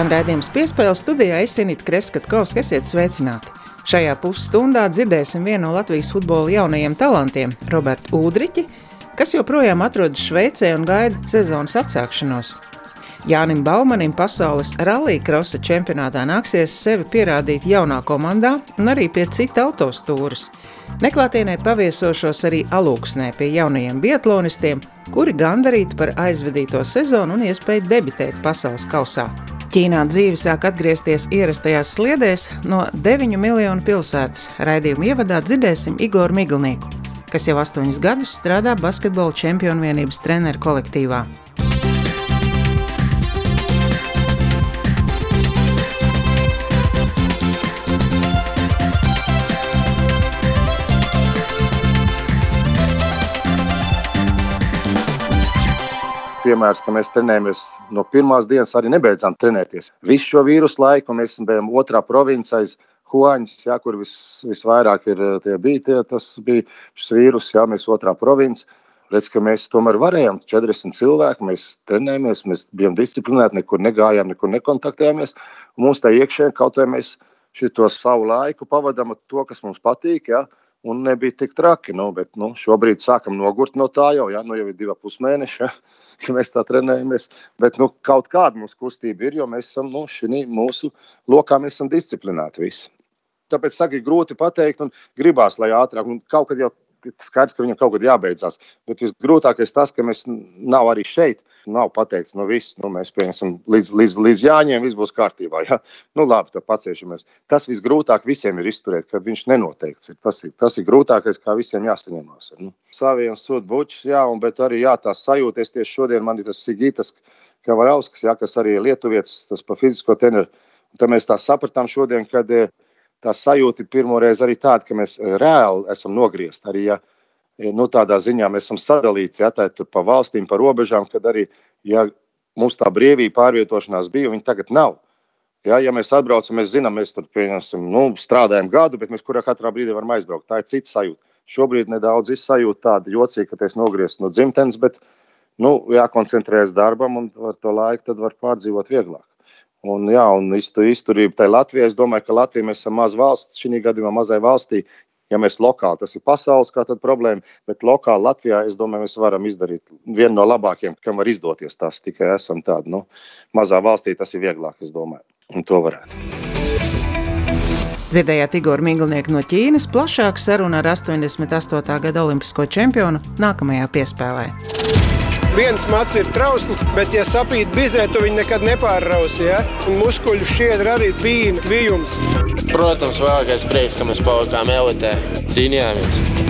Skan redzējums piespēles studijā Esinīt Kreskatkovs, esiet sveicināti. Šajā pusstundā dzirdēsim vienu no Latvijas futbola jaunajiem talantiem - Robertu Udriķi, kas joprojām atrodas Šveicē un gaida sezonas atsākšanos. Jānim Baumanim pasaules rallija krosa čempionātā nāksies sevi pierādīt jaunā komandā un arī pie cita autostūras. Neklātienē paviesošos arī alūksnē pie jaunajiem biatlonistiem, kuri gandarīti par aizvadīto sezonu un iespēju debitēt pasaules kausā. Ķīnā dzīve sāk atgriezties ierastajās sliedēs no 9 miljonu pilsētas. Raidījuma ievadā dzirdēsim Igoru Miglnieku, kas jau astoņus gadus strādā basketbola čempionu vienības treneru kolektīvā. Piemērs, ka mēs trenējamies no pirmās dienas, arī nebeidzām trenēties. Visu šo vīrusu laiku mēs bijām otrā provincē. Huāņas, ja, kur vis, visvairāk ir, tie bija tie, tas bija šis vīrus, ja mēs otrā provincē. Redz, ka mēs tomēr varējām 40 cilvēku, mēs trenējāmies, mēs bijām disciplinēti, nekur negājām, nekur nekontaktējāmies. Mums tā iekšēnē kaut kā mēs šo savu laiku pavadām ar to, kas mums patīk. Ja? Un nebija tik traki. Nu, bet, nu, šobrīd sākam nogurt no tā jau, ja? nu, jau ir divi pusmēneši, ja? ka mēs tā trenējamies. Bet nu, kaut kāda mums kustība ir, jo mēs esam nu, šī mūsu lokā, mēs esam disciplinēti visi. Tāpēc saka, ir grūti pateikt, un gribās, lai ātrāk, un kaut kad jau skaidrs, ka viņam kaut kad jābeidzās. Bet visgrūtākais tas, ka mēs nav arī šeit. Nav pateikts, nu, viss, nu, mēs pieņemsim līdz, līdz, līdz jāņem, viss būs kārtībā. Ja? Nu, labi, tad paciešamies. Tas visgrūtāk visiem ir izturēt, ka viņš nenoteikts ir. Tas ir, tas ir grūtākais, kā visiem jāsaņemās. Nu. Saviem sūta bučs, jā, un, bet arī jā, tās sajūties tieši šodien man ir tas Sigītas Kavarauskas, jā, kas arī ir lietuvietis, tas pa fizisko treneru. Tad mēs tā sapratām šodien, kad tā sajūta ir pirmoreiz arī tāda, ka mēs eh, reāli esam nogriezti. Arī ja, nu, tādā ziņā mēs esam sadalīti ja, pa valstīm, pa robežām, kad arī ja mums tā brīvība pārvietošanās bija, viņa tagad nav. Ja, ja mēs atbraucam, mēs zinām, mēs tur nu, strādājam gadu, bet mēs kurā katrā brīdī varam aizbraukt. Tā ir cita sajūta. Šobrīd nedaudz izsajūta tāda jocīga, ka es nogriezos no dzimtenes, bet nu, jākoncentrējas darbam un ar to laiku var pārdzīvot vieglāk. Un, jā, un izturība tai Latvijai. Es domāju, ka Latvija esam maza valsts, šī gadījumā mazai valstī. Ja mēs lokāli, tas ir pasaules problēma, bet lokāli Latvijā, es domāju, mēs varam izdarīt vienu no labākajiem, kam var izdoties. Tas tikai esam tādi, nu, mazā valstī tas ir vieglāk, es domāju, un to varētu. Dzirdējāt Igoru Miglnieku no Ķīnas, plašāk saruna ar 88. gada olimpisko čempionu nākamajā piespēlē viens mats ir trausls, bet, ja sapīt bizē, tu viņu nekad nepārrausi. Ja? Un muskuļu šķiedra arī bija kvijums. Protams, vēlākais prieks, ka mēs palikām elitē, cīnījāmies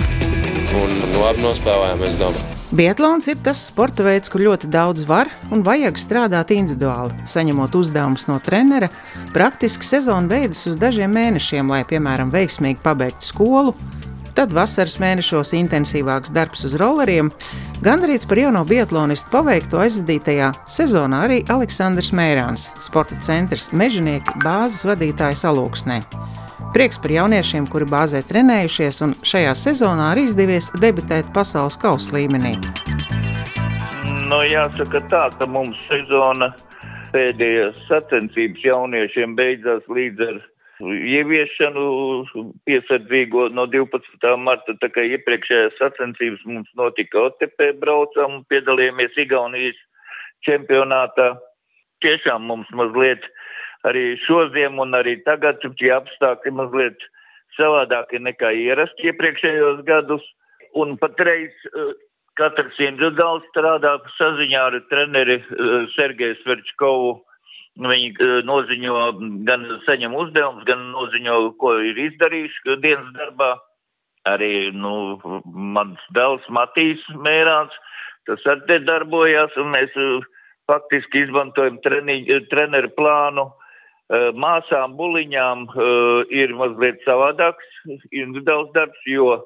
un labi nospēlējām, es domāju. Biatlons ir tas sporta veids, kur ļoti daudz var un vajag strādāt individuāli, saņemot uzdevumus no trenera. Praktiski sezona beidzas uz dažiem mēnešiem, lai, piemēram, veiksmīgi pabeigtu skolu, Tad vasaras mēnešos intensīvāks darbs uz rolleriem. Gandarīts par jauno biatlonistu paveikto aizvadītajā sezonā arī Aleksandrs Mērāns, sporta centrs Mežonieki bāzes vadītājs Alūksnē. Prieks par jauniešiem, kuri bāzē trenējušies, un šajā sezonā arī izdevies debitēt pasaules kausa līmenī. Nu, jāsaka tā, ka mums sezona pēdējās sacensības jauniešiem beidzās līdz ar ieviešanu piesardzīgo no 12. marta, tā kā iepriekšējās sacensības mums notika OTP braucam, piedalījāmies Igaunijas čempionātā. Tiešām mums mazliet arī šodien un arī tagad tie apstākļi mazliet savādāki nekā ierasti iepriekšējos gadus. Un patreiz uh, katrs individuāli strādā saziņā ar treneri uh, Sergeju Sverčkovu Viņi eh, noziņo, gan saņem uzdevumus, gan noziņo, ko ir izdarījuši dienas darbā. Arī, nu, mans dēls Matīs Mērāns, tas arī te darbojās, un mēs eh, faktiski izmantojam treni, treneru plānu. Māsām buliņām ir mazliet savādāks individuāls darbs, jo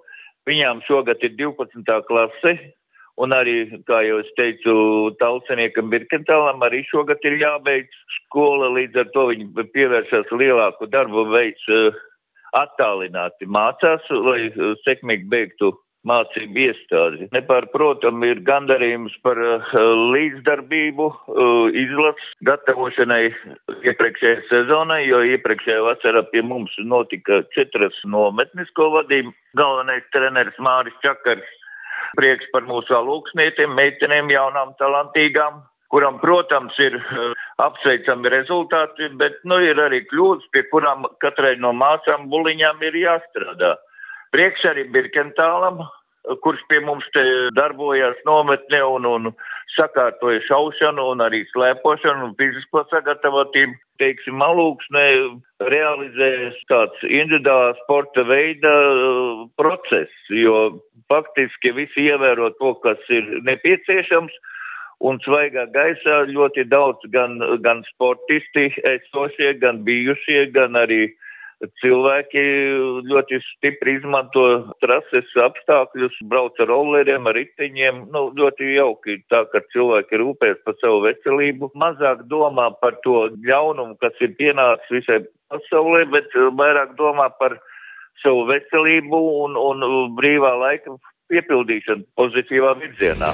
viņām šogad ir 12. klase, Un arī, kā jau es teicu, Talseniekam Birkentālam arī šogad ir jābeidz skola, līdz ar to viņi pievēršas lielāku darbu veids uh, attālināti mācās, lai uh, sekmīgi beigtu mācību iestādi. Nepārprotam ir gandarījums par uh, līdzdarbību izlases gatavošanai iepriekšējai sezonai, jo iepriekšējā vasarā pie mums notika četras nometnes, ko vadīja galvenais treneris Māris Čakars. Prieks par mūsu alūksnietiem, meitenēm, jaunām, talantīgām, kuram, protams, ir uh, apsveicami rezultāti, bet, nu, ir arī kļūdas, pie kurām katrai no māsām buliņām ir jāstrādā. Prieks arī Birkentālam, kurš pie mums te darbojās nometne un, un sakārtoja šaušanu un arī slēpošanu un fizisko sagatavotību. Teiksim, malūksnē realizējas tāds individuālā sporta veida uh, process, jo faktiski visi ievēro to, kas ir nepieciešams. Un svaigā gaisā ļoti daudz gan, gan sportisti esošie, gan bijušie, gan arī uh, cilvēki ļoti stipri izmanto trases apstākļus, brauc ar rolleriem, ar riteņiem. Nu, ļoti jauki tā, ka cilvēki rūpēs par savu veselību, mazāk domā par to ļaunumu, kas ir pienācis visai pasaulē, bet vairāk domā par savu veselību un, un brīvā laika piepildīšanu pozitīvā virzienā.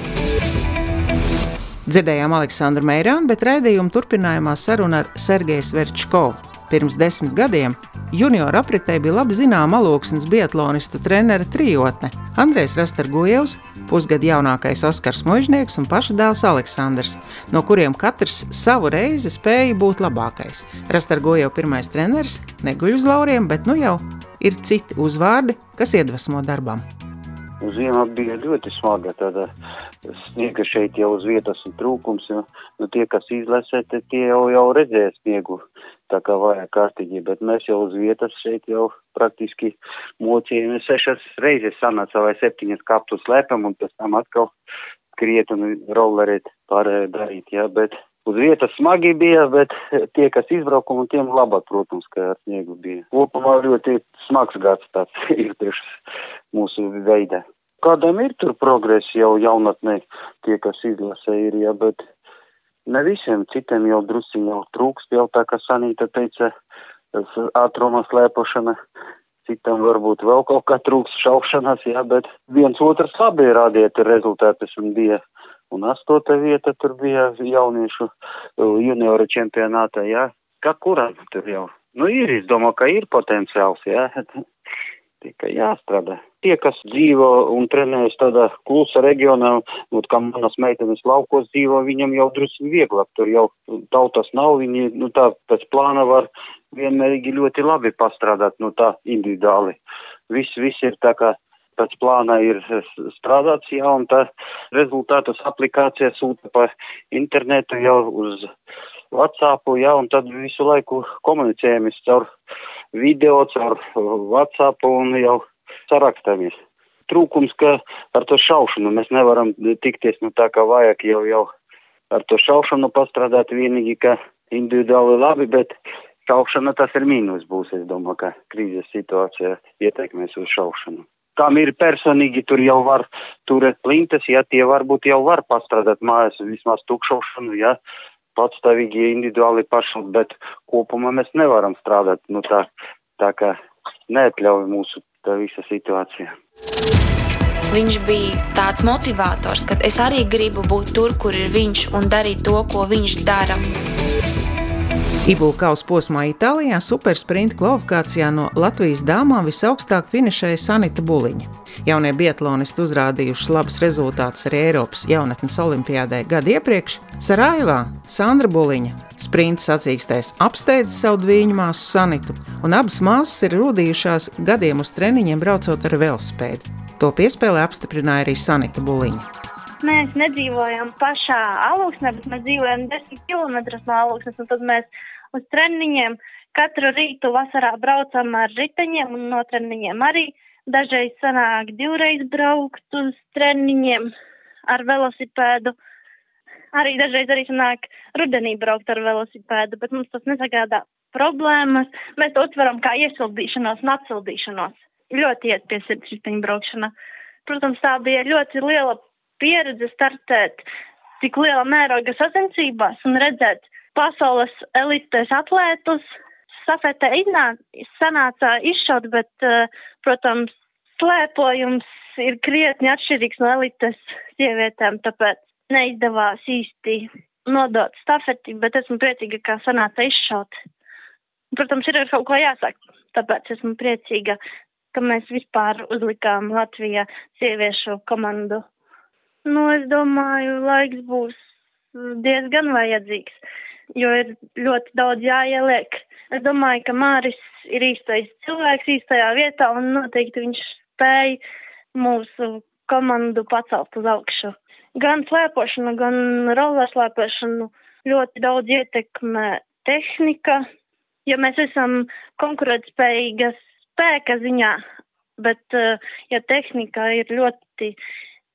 Dzirdējām Aleksandru Meirānu, bet raidījuma turpinājumā saruna ar Sergeju Sverčkovu. Pirms desmit gadiem junioru apritē bija labi zināma aloksnes biatlonistu trenera trijotne - Andrejs Rastargojevs, pusgadu jaunākais Oskars Možnieks un paša dēls Aleksandrs, no kuriem katrs savu reizi spēja būt labākais. Rastargojevs pirmais treneris neguļ uz lauriem, bet nu jau ir citi uzvārdi, kas iedvesmo darbam. Ziema bija ļoti smaga, tāda sniega šeit jau uz vietas un trūkums, jo nu, tie, kas izlasē, tie jau, jau redzēja sniegu tā kā vajag kārtīgi, bet mēs jau uz vietas šeit jau praktiski mocījāmies sešas reizes sanāca vai septiņas kaptu slēpam un pēc tam atkal kriet un rollerēt pārējā darīt, jā, bet uz vietas smagi bija, bet tie, kas izbraukuma, tiem labāk, protams, ka ar sniegu bija. Kopumā ļoti smags gads tāds ir priekš mūsu veida. Kādam ir tur progress jau jaunatnē, tie, kas izlasē ir, jā, bet Ne visiem, citiem jau drusciņi jau trūkst, jau tā kā Sanīta teica, ātruma slēpošana, citam varbūt vēl kaut kā trūkst šaušanas, jā, bet viens otrs labi rādīja rezultātus un bija. Un astota vieta tur bija jauniešu junioru čempionātā, jā. Kā kuram tur jau? Nu, ir, es domāju, ka ir potenciāls, jā. Tikai jāstrādā. Tie, kas dzīvo un trenējas tādā klusa reģionā, nu, kā manas meitenes laukos dzīvo, viņam jau drusku vieglāk, tur jau tautas nav, viņi, nu, tā pēc plāna var vienmērīgi ļoti labi pastrādāt, nu, tā individuāli. Viss, viss ir tā kā pēc plāna ir strādāts, jā, un tā rezultātus aplikācija sūta pa internetu jau uz WhatsApp, jā, un tad visu laiku komunicējamies caur video caur WhatsApp un jau sarakstāmies. Trūkums, ka ar to šaušanu mēs nevaram tikties nu tā kā vajag jau jau ar to šaušanu pastrādāt vienīgi, ka individuāli labi, bet šaušana tas ir mīnus būs, es domāju, ka krīzes situācija ietekmēs uz šaušanu. Kam ir personīgi, tur jau var turēt plintas, ja tie varbūt jau var pastrādāt mājās vismaz tukšošanu, ja patstāvīgi individuāli paši, bet kopumā mēs nevaram strādāt, nu tā, tā kā neatļauj mūsu tā visa situācija. Viņš bija tāds motivators, ka es arī gribu būt tur, kur ir viņš un darīt to, ko viņš dara. Ibūka kausa posmā Itālijā supersprinta kvalifikācijā no Latvijas dāmām visaugstāk finišēja Sanita Buliņa. Jaunie biatlonisti uzrādījuši labus rezultātus arī Eiropas jaunatnes olimpiādē gadu iepriekš. Sarajevā Sandra Buliņa sprinta sacīkstēs apsteidza savu dviņu māsu Sanitu, un abas māsas ir rūdījušās gadiem uz treniņiem braucot ar velospēdu. To piespēlē apstiprināja arī Sanita Buliņa. Mēs nedzīvojam pašā alūksnē, bet mēs dzīvojam 10 km no alūksnes, un tad mēs uz treniņiem. Katru rītu vasarā braucam ar riteņiem un no treniņiem arī. Dažreiz sanāk divreiz braukt uz treniņiem ar velosipēdu. Arī dažreiz arī sanāk rudenī braukt ar velosipēdu, bet mums tas nesagādā problēmas. Mēs to uztveram kā iesildīšanos un atsildīšanos. Ļoti iet pie sirds riteņu braukšana. Protams, tā bija ļoti liela pieredze startēt tik liela mēroga sacensībās un redzēt, pasaules elites atlētus. Safetē iznā, sanāca izšaut, bet, uh, protams, slēpojums ir krietni atšķirīgs no elites sievietēm, tāpēc neizdevās īsti nodot stafeti, bet esmu priecīga, ka sanāca izšaut. Protams, ir ar kaut ko jāsaka, tāpēc esmu priecīga, ka mēs vispār uzlikām Latvijā sieviešu komandu. Nu, es domāju, laiks būs diezgan vajadzīgs, jo ir ļoti daudz jāieliek. Es domāju, ka Māris ir īstais cilvēks īstajā vietā un noteikti viņš spēja mūsu komandu pacelt uz augšu gan slēpošanu, gan roller slēpošanu ļoti daudz ietekmē tehnika, ja mēs esam konkurētspējīgas spēka ziņā, bet uh, ja tehnika ir ļoti,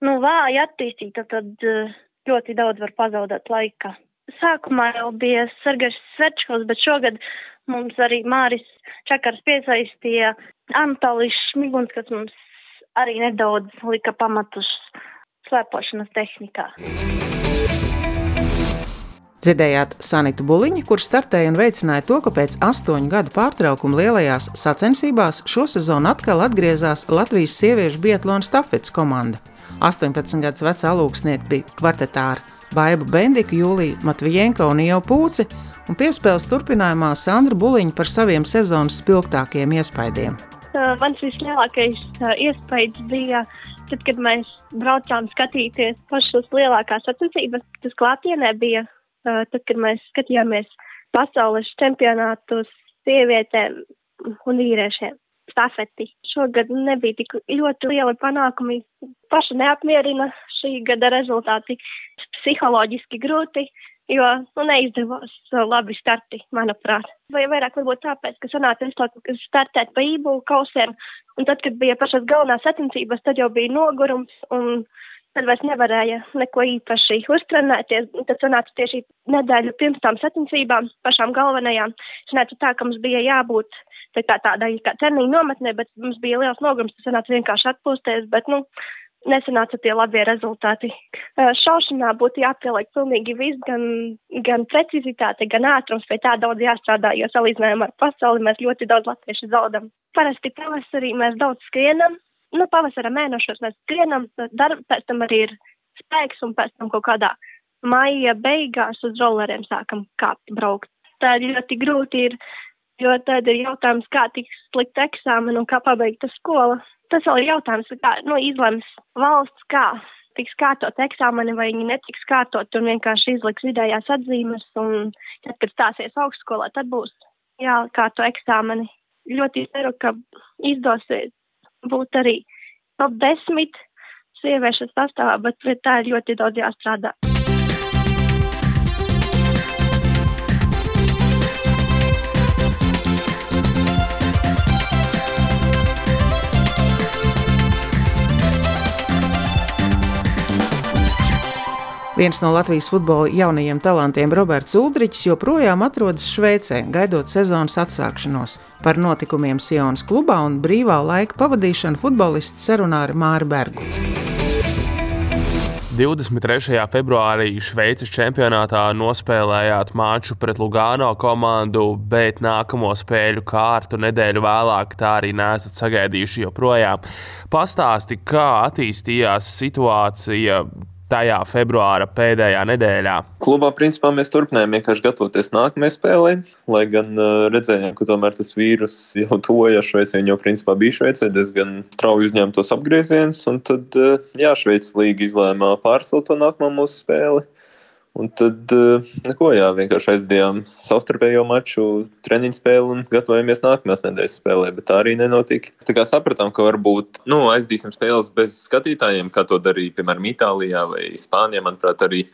nu, vāja attīstīta, tad uh, ļoti daudz var pazaudēt laika. Sākumā jau bija Sergejs Svečkovs, bet šogad mums arī Māris Čakars piesaistīja Anatolis Šmiguns, kas mums arī nedaudz lika pamatus slēpošanas tehnikā. Dzirdējāt Sanitu Buliņu, kurš startēja un veicināja to, ka pēc astoņu gadu pārtraukuma lielajās sacensībās šo sezonu atkal atgriezās Latvijas sieviešu biatlona stafetes komanda. 18 gadus veca alūksniete bija kvartetāra Baiba Bendika, Jūlija Matvijenko un Ieva Pūci, un piespēles turpinājumā Sandra Buliņa par saviem sezonas spilgtākiem iespaidiem. Mans vislielākais iespējas bija Tad, kad mēs braucām skatīties pašas lielākās sacensības, tas klātienē bija, tad, kad mēs skatījāmies pasaules čempionātus sievietēm un vīriešiem. Stafeti. Šogad nebija tik ļoti liela panākumi. Paša neapmierina šī gada rezultāti. Psiholoģiski grūti, jo nu, neizdevās labi starti, manuprāt. Vai vairāk varbūt tāpēc, ka sanāca startēt pa ību kausiem, un tad, kad bija pašas galvenās sacensības, tad jau bija nogurums, un tad vairs nevarēja neko īpaši uztrenēties. Tad sanāca tieši nedēļu pirms tām sacensībām, pašām galvenajām. Sanāca tā, ka mums bija jābūt tā kā tādai kā treniņu nometnē, bet mums bija liels nogurums, tas sanāca vienkārši atpūsties, bet, nu, nesanāca tie labie rezultāti. Šaušanā būtu jāpieliek pilnīgi viss, gan, gan precizitāte, gan ātrums, pie tā daudz jāstrādā, jo salīdzinājumā ar pasauli mēs ļoti daudz latviešu zaudam. Parasti pavasarī mēs daudz skrienam, nu, pavasara mēnešos mēs skrienam, darb, pēc tam arī ir spēks un pēc tam kaut kādā maija beigās uz rolleriem sākam kāpt braukt. Tā ļoti grūti ir, jo tad ir jautājums, kā tiks slikt eksāmenu un kā pabeigta skola tas vēl ir jautājums, kā nu, izlems valsts, kā tiks kārtot eksāmeni, vai viņi netiks kārtot un vienkārši izliks vidējās atzīmes, un tad, kad stāsies augstskolā, tad būs jākārto eksāmeni. Ļoti ceru, ka izdosies būt arī top 10 sieviešu sastāvā, bet pie tā ir ļoti daudz jāstrādā. Viens no Latvijas futbola jaunajiem talantiem, Roberts Udrichs, joprojām atrodas Šveicē, gaidot sezonas atsākšanos. Par notikumiem Sionas klubā un brīvā laika pavadīšanu futbolists sarunā ar Māru Bergu. 23. februārī Šveices čempionātā nospēlējāt maču pret Lugano komandu, bet nākamo spēļu kārtu nedēļu vēlāk tā arī nesat sagaidījuši joprojām. Pastāsti, kā attīstījās situācija tajā februāra pēdējā nedēļā. Klubā principā mēs turpinājām vienkārši gatavoties nākamajai spēlei, lai gan uh, redzējām, ka tomēr tas vīrus jau tojas Šveicē, jau principā bija Šveicē diezgan strauji uzņemtos apgriezienus, un tad, uh, jā, Šveices līga izlēma pārcelt to nākamo mūsu spēli. Un tad, eh, neko, jā, vienkārši aizdījām savstarpējo maču, treniņu spēli un gatavojamies nākamās nedēļas spēlē, bet tā arī nenotika. Tā kā sapratām, ka varbūt nu, aizdīsim spēles bez skatītājiem, kā to darīja, piemēram, Itālijā vai Spānijā, manuprāt, arī.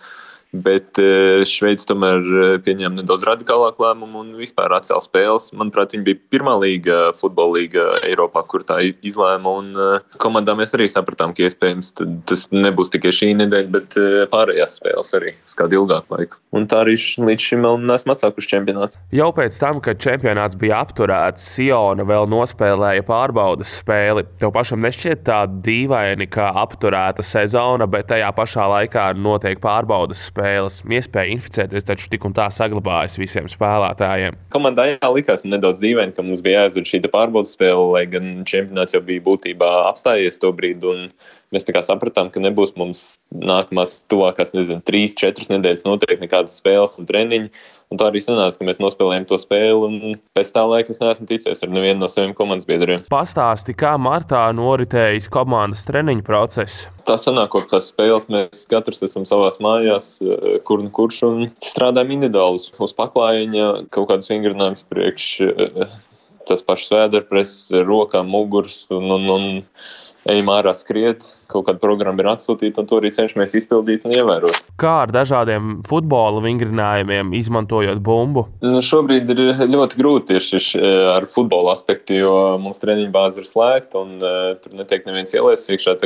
Bet eh, Šveice tomēr eh, pieņēma nedaudz radikālāku lēmumu un vispār atcēla spēles. Manuprāt, viņa bija pirmā līga, futbola līga Eiropā, kur tā izlēma. Un eh, komandā mēs arī sapratām, ka iespējams tas nebūs tikai šī nedēļa, bet pārējās spēles arī uz kādu ilgāku laiku. Un tā arī līdz šim vēl neesam atsākuši čempionātu. Jau pēc tam, kad čempionāts bija apturēts, Siona vēl nospēlēja pārbaudas spēli. Tev pašam nešķiet tā dīvaini, ka apturēta sezona, bet tajā pašā laikā notiek pārbaudas spēle spēles. Iespēja inficēties taču tik un tā saglabājas visiem spēlētājiem. Komandai likās nedaudz dīvaini, ka mums bija jāizdod šī pārbaudas spēle, lai gan čempionāts jau bija būtībā apstājies to brīdi. Mēs sapratām, ka nebūs mums nākamās, tuvākās, nezinu, trīs, četras nedēļas noteikti nekādas spēles un treniņi. Un tā arī sanāca, ka mēs nospēlējām to spēli, un pēc tā laika es neesmu ticies ar nevienu no saviem komandas biedriem. Pastāsti, kā martā noritējis komandas treniņu process. Tā sanāk, ka tās spēles mēs katrs esam savās mājās, eh, kur nu kurš un strādājam individuāli uz paklājiņa, kaut kādus vingrinājumus priekš eh, tas pašs vēderpreses, rokām, muguras un, un, un ejam ārā skriet, kaut kāda programma ir atsūtīta, un to arī cenšamies izpildīt un ievērot. Kā ar dažādiem futbola vingrinājumiem, izmantojot bumbu? Nu, šobrīd ir ļoti grūti tieši ar futbola aspektu, jo mums treniņa bāze ir slēgta un uh, tur netiek neviens ielaists iekšā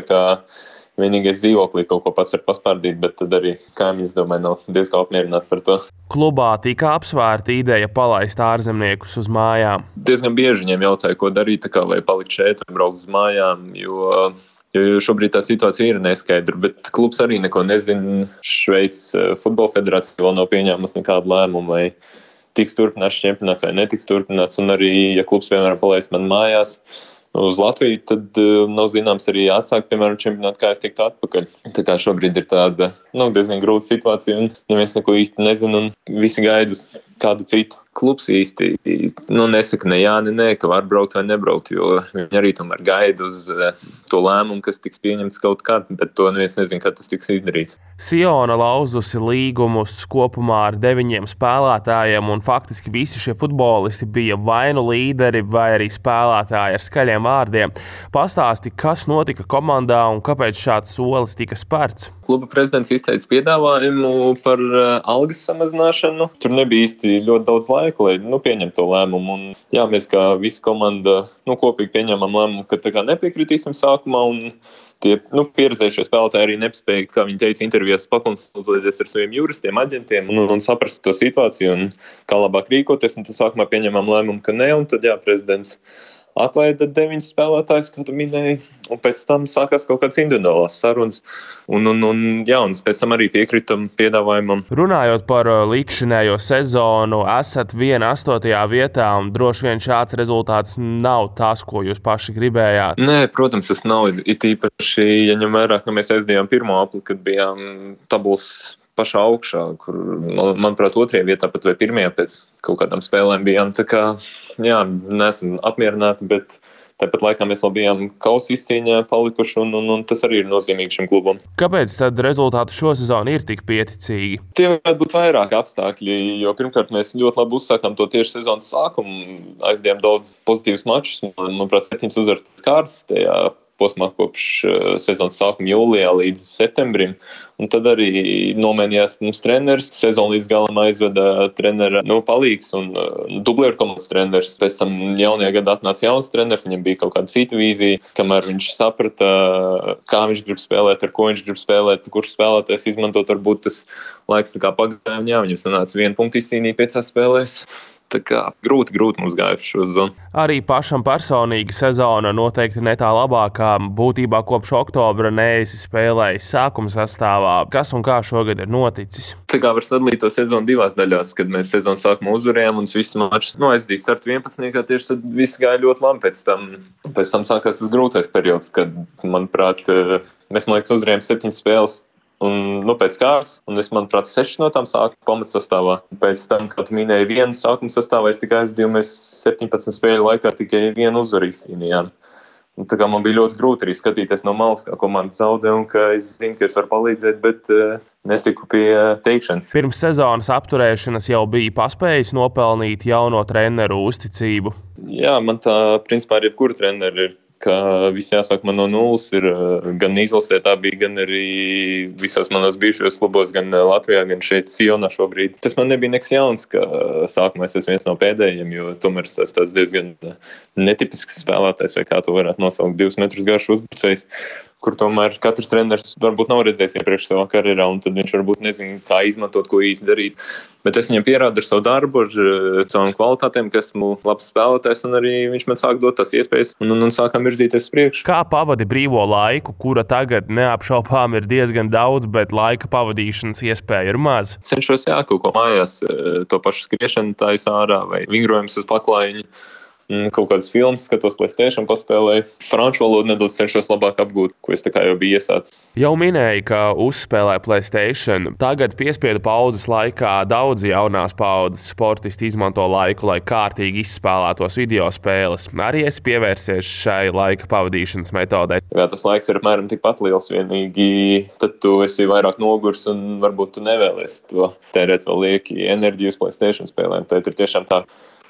vienīgais dzīvoklī kaut ko pats var paspārdīt, bet tad arī kaimiņš, domāju, nav diezgan apmierināti par to. Klubā tika apsvērta ideja palaist ārzemniekus uz mājām. Diezgan bieži viņiem jautāja, ko darīt, kā vai palikt šeit, vai braukt uz mājām. Jo Jo šobrīd tā situācija ir neskaidra, bet klubs arī neko nezina. Šveices eh, futbola federācija vēl nav pieņēmusi nekādu lēmumu, vai tiks turpināts čempionāts vai netiks turpināts. Un arī, ja klubs vienmēr palaist man mājās, uz Latviju, tad uh, nav zināms arī atsākt, piemēram, čempionātu, kā es tiktu atpakaļ. Tā kā šobrīd ir tāda nu, diezgan grūta situācija, un neviens neko īsti nezina, un visi gaida uz kādu citu klubs īsti nu, nesaka ne jā, ne nē, ka var braukt vai nebraukt, jo viņi arī tomēr gaida uz uh, to lēmumu, kas tiks pieņemts kaut kad, bet to neviens nezina, kad tas tiks izdarīts. Siona lauzusi līgumus kopumā ar deviņiem spēlētājiem, un faktiski visi šie futbolisti bija vai nu līderi, vai arī spēlētāji ar skaļiem vārdiem. Pastāsti, kas notika komandā un kāpēc šāds solis tika spērts? Kluba prezidents izteica piedāvājumu par uh, algas samazināšanu. Tur nebija īsti ļoti daudz laika laiku, lai nu, pieņemtu to lēmumu. Un, jā, mēs kā visa komanda nu, kopīgi pieņēmām lēmumu, ka nepiekritīsim sākumā. Tie nu, pieredzējušie spēlētāji arī nespēja, kā viņi teica, intervijās pakonsultēties ar saviem juristiem, aģentiem un, un saprast to situāciju un kā labāk rīkoties. Un tad sākumā pieņēmām lēmumu, ka ne, un tad jā, prezidents atlaida deviņus spēlētājus, kā tu minēji, un pēc tam sākās kaut kādas individuālās sarunas. Un, un, un, jā, un pēc tam arī piekritam piedāvājumam. Runājot par uh, līdzšinējo sezonu, esat viena astotajā vietā, un droši vien šāds rezultāts nav tas, ko jūs paši gribējāt. Nē, protams, tas nav. It īpaši, ja ņem vērā, ka mēs aizdījām pirmo apli, kad bijām tabulas pašā augšā, kur, manuprāt, otrajā vietā pat vai pirmajā pēc kaut kādām spēlēm bijām. Tā kā, jā, neesam apmierināti, bet tāpat laikā mēs vēl bijām kausa izcīņā palikuši, un, un, un tas arī ir nozīmīgi šim klubam. Kāpēc tad rezultāti šo sezonu ir tik pieticīgi? Tie varētu būt vairāki apstākļi, jo pirmkārt mēs ļoti labi uzsākām to tieši sezonas sākumu, aizdījām daudz pozitīvus mačus, manuprāt, septiņas uzvaras kārtas tajā posmā kopš uh, sezonas sākuma jūlijā līdz septembrim. Un tad arī nomainījās mums treneris. Sezonu līdz galam aizveda treneris nu, palīgs un uh, dublēru komandas treneris. Pēc tam jaunajā gadā atnāca jauns treneris, viņam bija kaut kāda cita vīzija, kamēr viņš saprata, kā viņš grib spēlēt, ar ko viņš grib spēlēt, kurš spēlētājs izmantot. Varbūt tas laiks pagāja, un jā, viņam sanāca vienu punktu izcīnīt piecās spēlēs. Tā kā grūti, grūti mums gāja šo zonu. Arī pašam personīgi sezona noteikti ne tā labākā. Būtībā kopš oktobra neesi spēlējis sākuma sastāvā. Kas un kā šogad ir noticis? Tā kā var sadalīt to sezonu divās daļās, kad mēs sezonas sākumā uzvarējām un viss mačs aizdīja startu 11. Tieši tad viss gāja ļoti labi. Pēc tam, pēc tam sākās tas grūtais periods, kad, manuprāt, mēs, man liekas, uzvarējām septiņas spēles Un, nu, pēc kārtas, un es, manuprāt, sešas no tām sāku pamatsastāvā. Pēc tam, kad minēju vienu sākuma sastāvā, es tikai aizdīju, mēs 17 spēļu laikā tikai vienu uzvaru izcīnījām. Un, tā kā man bija ļoti grūti arī skatīties no malas, kā komanda zaudē, un ka es zinu, ka es varu palīdzēt, bet uh, netiku pie uh, teikšanas. Pirms sezonas apturēšanas jau bija paspējis nopelnīt jauno treneru uzticību. Jā, man tā, principā, ir jebkura trenera ir ka viss jāsāk man no nulles. Ir eh, gan izlasē, tā bija, gan arī visos manos bijušajos klubos, gan eh, Latvijā, gan šeit, Sionā šobrīd. Tas man nebija nekas jauns, ka eh, sākumā es esmu viens no pēdējiem, jo tomēr es esmu diezgan netipisks spēlētājs, vai kā to varētu nosaukt, divus metrus garš uzbrucējs. Kur tomēr katrs treneris varbūt nav redzējis iepriekš savā karjerā, un tad viņš varbūt nezina, kā izmantot, ko īsti darīt. Bet es viņam pierādu ar savu darbu, ar savām kvalitātēm, ka esmu labs spēlētājs, un arī viņš man sāk dot tās iespējas, un, un, un sākam virzīties uz priekšu. Kā pavadi brīvo laiku, kura tagad neapšaubām ir diezgan daudz, bet laika pavadīšanas iespēja ir maz? Cenšos jā, kaut ko mājās, uh, to pašu skriešanu taisa ārā vai vingrojums uz paklājiņa. Mm, kaut kādas filmas, skatos, Placēta paspēlēju. Franču valodu nedaudz cenšos labāk apgūt, ko es jau biju iesācis. Jau minēju, ka uzspēlēju Placēta. Tagad, piespiedu pauzes laikā, daudzi jaunās paudzes sportisti izmanto laiku, lai kārtīgi izspēlētos video spēles. Arī es pievērsies šai laika pavadīšanas metodei. Jā, tas laiks ir apmēram tikpat liels, vienīgi tad tu esi vairāk nogurs un varbūt tu nevēlies to tērēt vēl lieki enerģiju uz Placēta spēlēm. Tad ir tiešām tā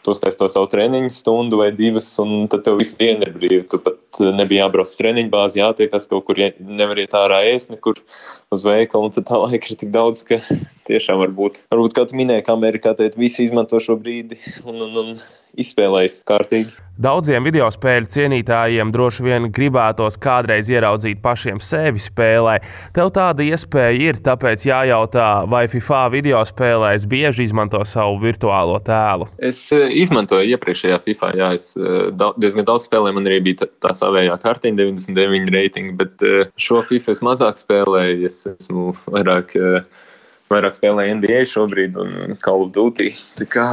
tu uztaisīji to savu treniņu stundu vai divas, un tad tev viss diena ir brīva. Tu pat eh, nebija jābrauc uz treniņu bāzi, jātiekas kaut kur, nevar iet ārā ēst nekur uz veikalu, un tad tā laika ir tik daudz, ka tiešām varbūt, varbūt kā tu minēji, ka Amerikā teikt, visi izmanto šo brīdi un, un, un izspēlējis kārtīgi. Daudziem video spēļu cienītājiem droši vien gribētos kādreiz ieraudzīt pašiem sevi spēlē. Tev tāda iespēja ir, tāpēc jājautā, vai FIFA video spēlēs bieži izmanto savu virtuālo tēlu. Es eh, izmantoju iepriekšējā FIFA, jā, es eh, diezgan daudz spēlēju, man arī bija tā savējā kartiņa, 99 reitingi, bet eh, šo FIFA es mazāk spēlēju, es esmu vairāk vairāk spēlēju NBA šobrīd un Call of Duty. Kā,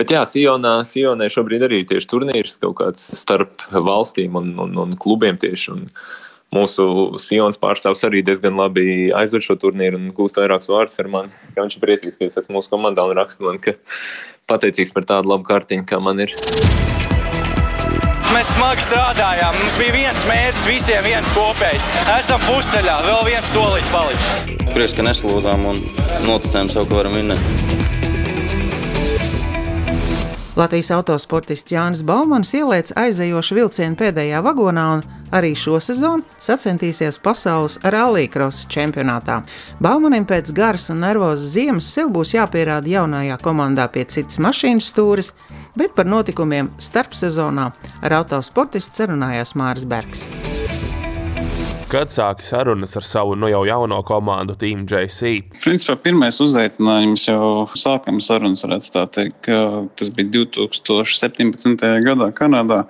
bet jā, Sionā, Sionē šobrīd arī tieši turnīrs kaut kāds starp valstīm un, un, un klubiem tieši. Un mūsu Sionas pārstāvs arī diezgan labi aizved šo turnīru un gūst vairākus vārdus ar mani. Viņš ir priecīgs, ka es esmu mūsu komandā un raksta man, ka pateicīgs par tādu labu kārtiņu, kā man ir. Mēs smagi strādājām. Mums bija viens mērķis, visiem viens kopējs. Esam pusceļā, vēl viens solīts palicis. Prieks, ka neslūdām un noticējām sev, ka varam vinnēt. Latvijas autosportists Jānis Baumans ielēca aizējošu vilcienu pēdējā vagonā un arī šo sezonu sacensties pasaules rallija-krosa čempionātā. Baumanim pēc garas un nervozas ziemas sev būs jāpierāda jaunajā komandā pie citas mašīnas stūres, bet par notikumiem starpsezonā ar autosportistu sarunājās Māris Bergs. Kad sāki sarunas ar savu nu jau jauno komandu, Team JC? Principā pirmais uzaicinājums jau sākam sarunas, varētu tā teikt, tas bija 2017. gadā Kanādā.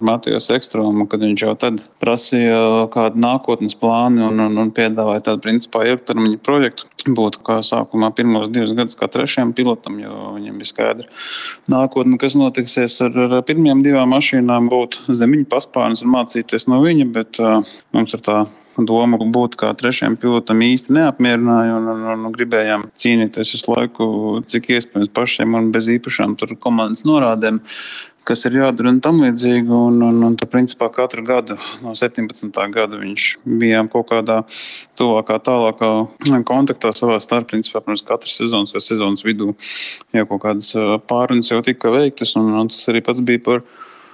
Matijas Ekstromu, kad viņš jau tad prasīja kādu nākotnes plānu un, un, un piedāvāja tādu principā ilgtermiņa projektu. Būtu kā sākumā pirmos divus gadus kā trešajam pilotam, jo viņam bija skaidra nākotne, kas notiksies ar, ar pirmajām divām mašīnām, būt zemiņa paspārnes un mācīties no viņa, bet uh, mums ir tā doma būt kā trešajam pilotam īsti neapmierināja un, un, un gribējām cīnīties visu laiku, cik iespējams pašiem un bez īpašām komandas norādēm. Kas ir jādara un tam līdzīgi. Un, un, un tā, principā, katru gadu, no 17. gada, viņš bija kaut kādā tuvākā, tālākā kontaktā savā starpā. Principā, pirms katras sezonas vai sezonas vidū jau kaut kādas pārunas jau tika veiktas. Un, un tas arī pats bija par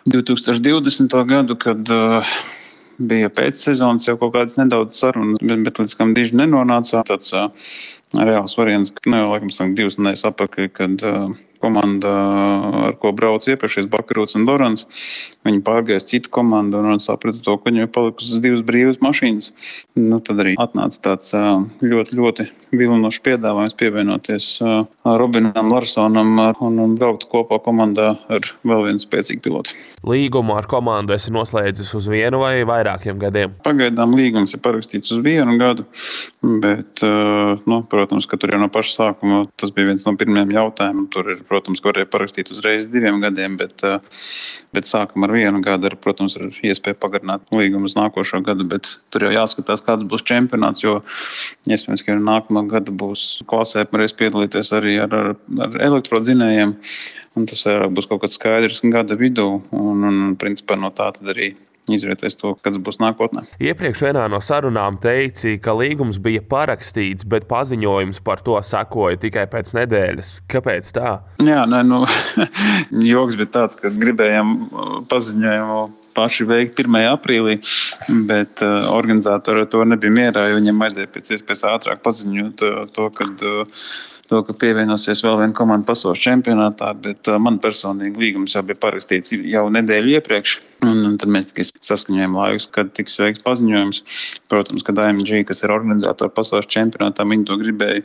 2020. gadu, kad uh, bija pēcsezonas jau kaut kādas nedaudz sarunas, bet, bet līdz kam diži nenonāca. Tāds uh, reāls variants, ka ne jau laikam divas nedēļas apakaļ, kad uh, komanda, ar ko brauc iepriekšējais Bakarūts un Dorans. Viņi pārgāja uz citu komandu un saprata to, ka viņiem ir palikusi divas brīvas mašīnas. Nu, tad arī atnāca tāds ļoti, ļoti vilinošs piedāvājums pievienoties Robinam Larsonam un braukt kopā komandā ar vēl vienu spēcīgu pilotu. Līgumu ar komandu esi noslēdzis uz vienu vai vairākiem gadiem? Pagaidām līgums ir parakstīts uz vienu gadu, bet, nu, protams, ka tur jau no paša sākuma tas bija viens no pirmajiem jautājumiem. Tur ir, protams, varēja parakstīt uzreiz diviem gadiem, bet, eh, bet sākam ar vienu gadu. Ar, protams, ar iespēju pagarināt līgumu uz nākošo gadu, bet tur jau jāskatās, kāds būs čempionāts, jo iespējams, ka nākamā gada būs klasē varēs piedalīties arī ar, ar, ar elektrodzinējiem. Un tas būs kaut kāds skaidrs gada vidū, un, un principā no tā arī izvērtēs to, kas būs nākotnē. Iepriekš vienā no sarunām teici, ka līgums bija parakstīts, bet paziņojums par to sekoja tikai pēc nedēļas. Kāpēc tā? Jā, nē, nu, joks bija tāds, ka gribējām uh, paziņojumu paši veikt 1. aprīlī, bet uh, organizatori ar to nebija mierā, viņiem vajadzēja pēc iespējas ātrāk paziņot uh, to, kad uh, to, ka pievienosies vēl viena komanda pasaules čempionātā, bet man personīgi līgums jau bija parakstīts jau nedēļu iepriekš. Un, un tad mēs tikai saskaņojam laikus, kad tiks veikts paziņojums. Protams, ka DMG, kas ir organizatori pasaules čempionātā, viņi to gribēja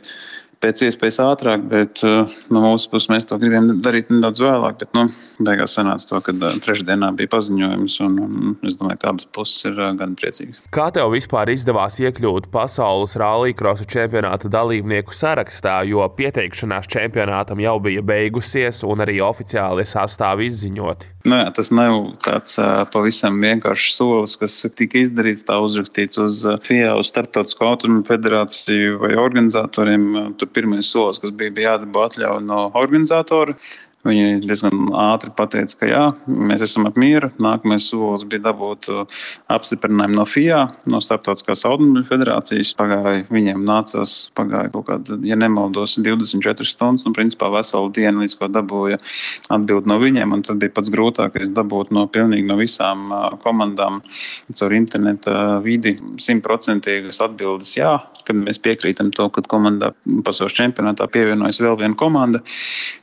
pēc iespējas ātrāk, bet uh, no mūsu puses mēs to gribējām darīt nedaudz vēlāk. Bet, nu, beigās sanāca to, ka uh, trešdienā bija paziņojums, un, un es domāju, ka abas puses ir uh, gan priecīgas. Kā tev vispār izdevās iekļūt pasaules rallija čempionāta dalībnieku sarakstā, jo pieteikšanās čempionātam jau bija beigusies, un arī oficiāli sastāvi izziņoti? Nu, jā, tas nav tāds pavisam vienkāršs solis, kas tika izdarīts, tā uzrakstīts uz FIA, uz Startautisko automobiļu federāciju vai organizatoriem. Tur pirmais solis, kas bija, bija jādabū atļauja no organizatora. Viņi diezgan ātri pateica, ka jā, mēs esam apmieru. Nākamais solis bija dabūt uh, apstiprinājumu no FIA, no Startautiskās automobiļu federācijas. Pagāja, viņiem nācās pagāja kaut kāda, ja nemaldos, 24 stundas, un principā veselu dienu līdz ko dabūja atbildi no viņiem. Tad bija pats grūtākais dabūt no pilnīgi no visām uh, komandām caur interneta vidi simtprocentīgas atbildes jā, kad mēs piekrītam to, ka komandā pasaules čempionātā pievienojas vēl viena komanda.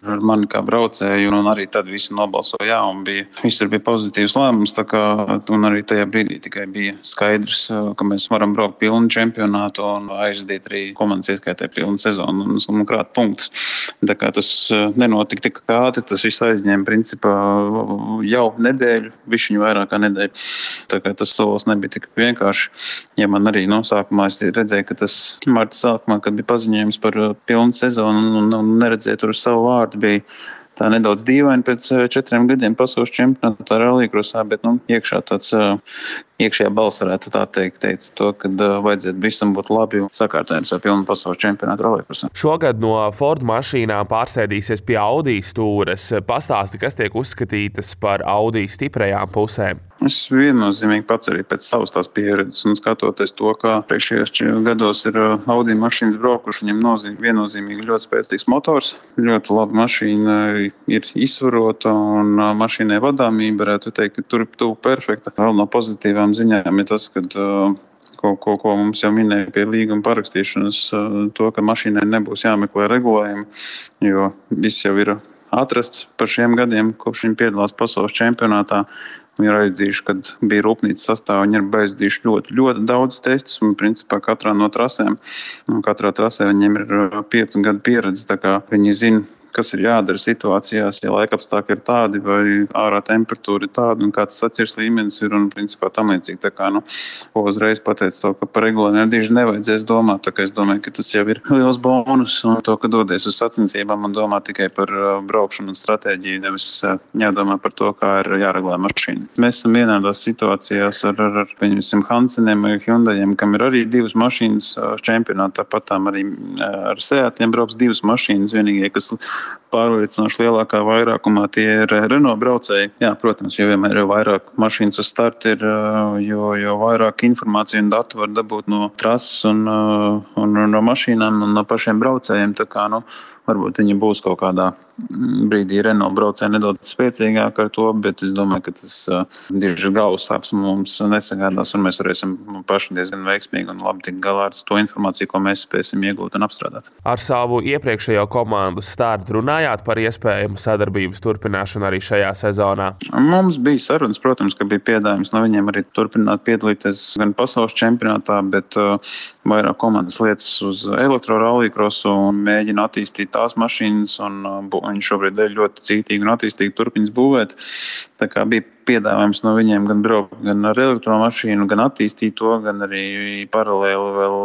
Ar mani kā brauc braucēju, un arī tad visi nobalsoja jā, un bija, visur bija pozitīvs lēmums. Kā, un arī tajā brīdī tikai bija skaidrs, ka mēs varam braukt pilnu čempionātu un aizdīt arī komandas ieskaitē pilnu sezonu un, un krāt punktus. Tā kā tas nenotika tik ātri, tas viss aizņēma principā jau nedēļu, višķiņu vairāk kā nedēļu. Tā kā tas solis nebija tik vienkārši. Ja man arī no sākumā es redzēju, ka tas marta sākumā, kad bija paziņojums par pilnu sezonu un, un, neredzēju tur savu vārdu, bija tā nedaudz dīvaini pēc eh, četriem gadiem pasaules čempionātā rallija bet nu, iekšā tāds eh, iekšējā balss varētu tā teikt, teica to, ka vajadzētu visam būt labi un sakārtējums ar pilnu pasaules čempionātu rallija. Šogad no Ford mašīnām pārsēdīsies pie Audi stūres. Pastāsti, kas tiek uzskatītas par Audi stiprajām pusēm. Es viennozīmīgi pats arī pēc savas tās pieredzes un skatoties to, kā priekšējos gados ir Audi mašīnas braukuši, viņam nozīm, viennozīmīgi ļoti spēcīgs motors, ļoti laba mašīna ir izsvarota un mašīnai vadāmība, varētu teikt, ka tur ir tuvu perfekta. Vēl no pozitīvām labām ziņām ir tas, ka uh, ko, ko, ko mums jau minēja pie līguma parakstīšanas, uh, to, ka mašīnai nebūs jāmeklē regulējumi, jo viss jau ir atrasts par šiem gadiem, kopš viņi piedalās pasaules čempionātā. Viņi ir aizdījuši, kad bija rūpnīcas sastāvā, viņi ir aizdījuši ļoti, ļoti daudz testus. Un, principā, katrā no trasēm, katrā trasē viņiem ir uh, pieci gadu pieredze. Viņi zina, kas ir jādara situācijās, ja laika apstākļi ir tādi, vai ārā temperatūra ir tāda, un kāds saķers līmenis ir, un principā tam līdzīgi. Tā kā, nu, uzreiz pateicu to, ka par regulējumu diži nevajadzēs domāt, tā kā es domāju, ka tas jau ir liels bonus, un to, ka dodies uz sacensībām un domā tikai par uh, braukšanu un stratēģiju, nevis uh, jādomā par to, kā ir jāreglē mašīna. Mēs esam vienādās situācijās ar, ar, ar pieņemsim, Hanseniem vai Hyundajiem, kam ir arī divas mašīnas uh, čempionātā, tāpat arī ar Seatiem brauks divas mašīnas, vienīgie, kas あ! Pārliecinoši lielākā vairākumā tie ir eh, Renault braucēji. Jā, protams, jo vienmēr ir vairāk mašīnas uz starta, eh, jo, jo vairāk informāciju un datu var dabūt no trases un, eh, un, un no mašīnām un no pašiem braucējiem. Tā kā, nu, varbūt viņi būs kaut kādā brīdī Renault braucēji nedaudz spēcīgāk ar to, bet es domāju, ka tas diži galvas sāpes mums nesagādās un mēs varēsim paši diezgan veiksmīgi un labi tikt galā ar to informāciju, ko mēs spēsim iegūt un apstrādāt. Ar savu iepriekšējo komandu startu runājāt par iespējamu sadarbības turpināšanu arī šajā sezonā? Mums bija sarunas, protams, ka bija piedāvājums no viņiem arī turpināt piedalīties gan pasaules čempionātā, bet uh, vairāk komandas lietas uz elektrorallija un mēģina attīstīt tās mašīnas. Un, uh, viņi šobrīd ir ļoti cītīgi un attīstīgi turpinās būvēt. Tā kā bija piedāvājums no viņiem gan braukt gan ar elektromašīnu, gan attīstīt to, gan arī paralēli vēl,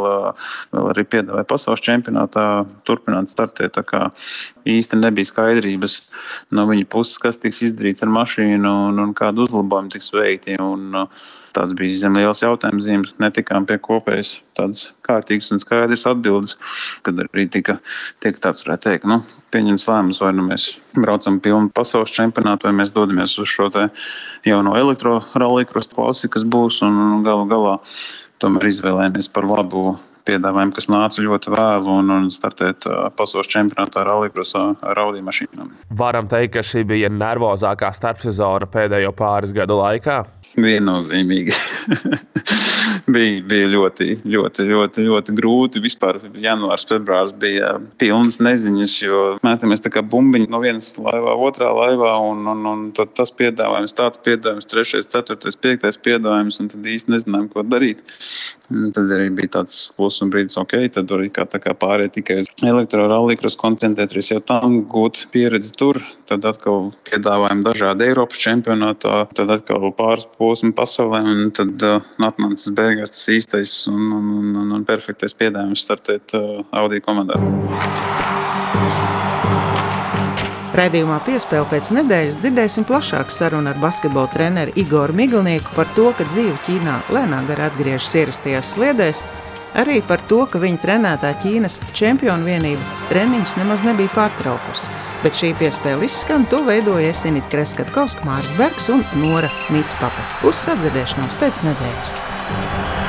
vēl arī piedāvāja pasaules čempionātā turpināt startēt. Tā kā īsti nebija skaidrības no viņa puses, kas tiks izdarīts ar mašīnu un, un kādu uzlabojumu tiks veikti. Un, tāds bija zem liels jautājums zīmes. Netikām pie kopējas tādas kārtīgas un skaidras atbildes, kad arī tika, tika tāds, varētu teikt, nu, pieņemts lēmums, vai nu mēs braucam pilnu pasaules čempionātu, vai mēs dodamies uz šo te jauno elektrorallija klasi, kas būs, un galu galā tomēr izvēlējāmies par labu piedāvājumu, kas nāca ļoti vēlu un, un startēt pasaules čempionātā ar Audi mašīnām. Varam teikt, ka šī bija nervozākā starpsezona pēdējo pāris gadu laikā. Viennozīmīgi. bija, bija ļoti, ļoti, ļoti, ļoti grūti. Vispār janvārs, februārs bija pilns neziņas, jo mētāmies tā kā bumbiņi no vienas laivā, otrā laivā, un, un, un tad tas piedāvājums, tāds piedāvājums, trešais, ceturtais, piektais piedāvājums, un tad īsti nezinājām, ko darīt. Un tad arī bija tāds pluss un brīdis, ok, tad arī kā, kā pārējai tikai uz elektrorallīkros koncentrēties jau tam, gūt pieredzi tur, tad atkal piedāvājumi dažādi Eiropas čempionātā, tad atkal pāris posmu pasaulē, un tad uh, atnācis beigās tas īstais un, un, un, un perfektais piedāvājums startēt uh, Audi komandā. Raidījumā piespēle pēc nedēļas dzirdēsim plašāku sarunu ar basketbola treneru Igoru Miglnieku par to, ka dzīve Ķīnā lēnām gar atgriežas ierastajās sliedēs, arī par to, ka viņa trenētā Ķīnas čempionu vienība treniņus nemaz nebija pārtraukusi. Bet šī piespēle izskan, to veidoja Esinita Kreskatkovska, Māris Bergs un Nora Mītspapa. Uz sadzirdēšanos pēc nedēļas!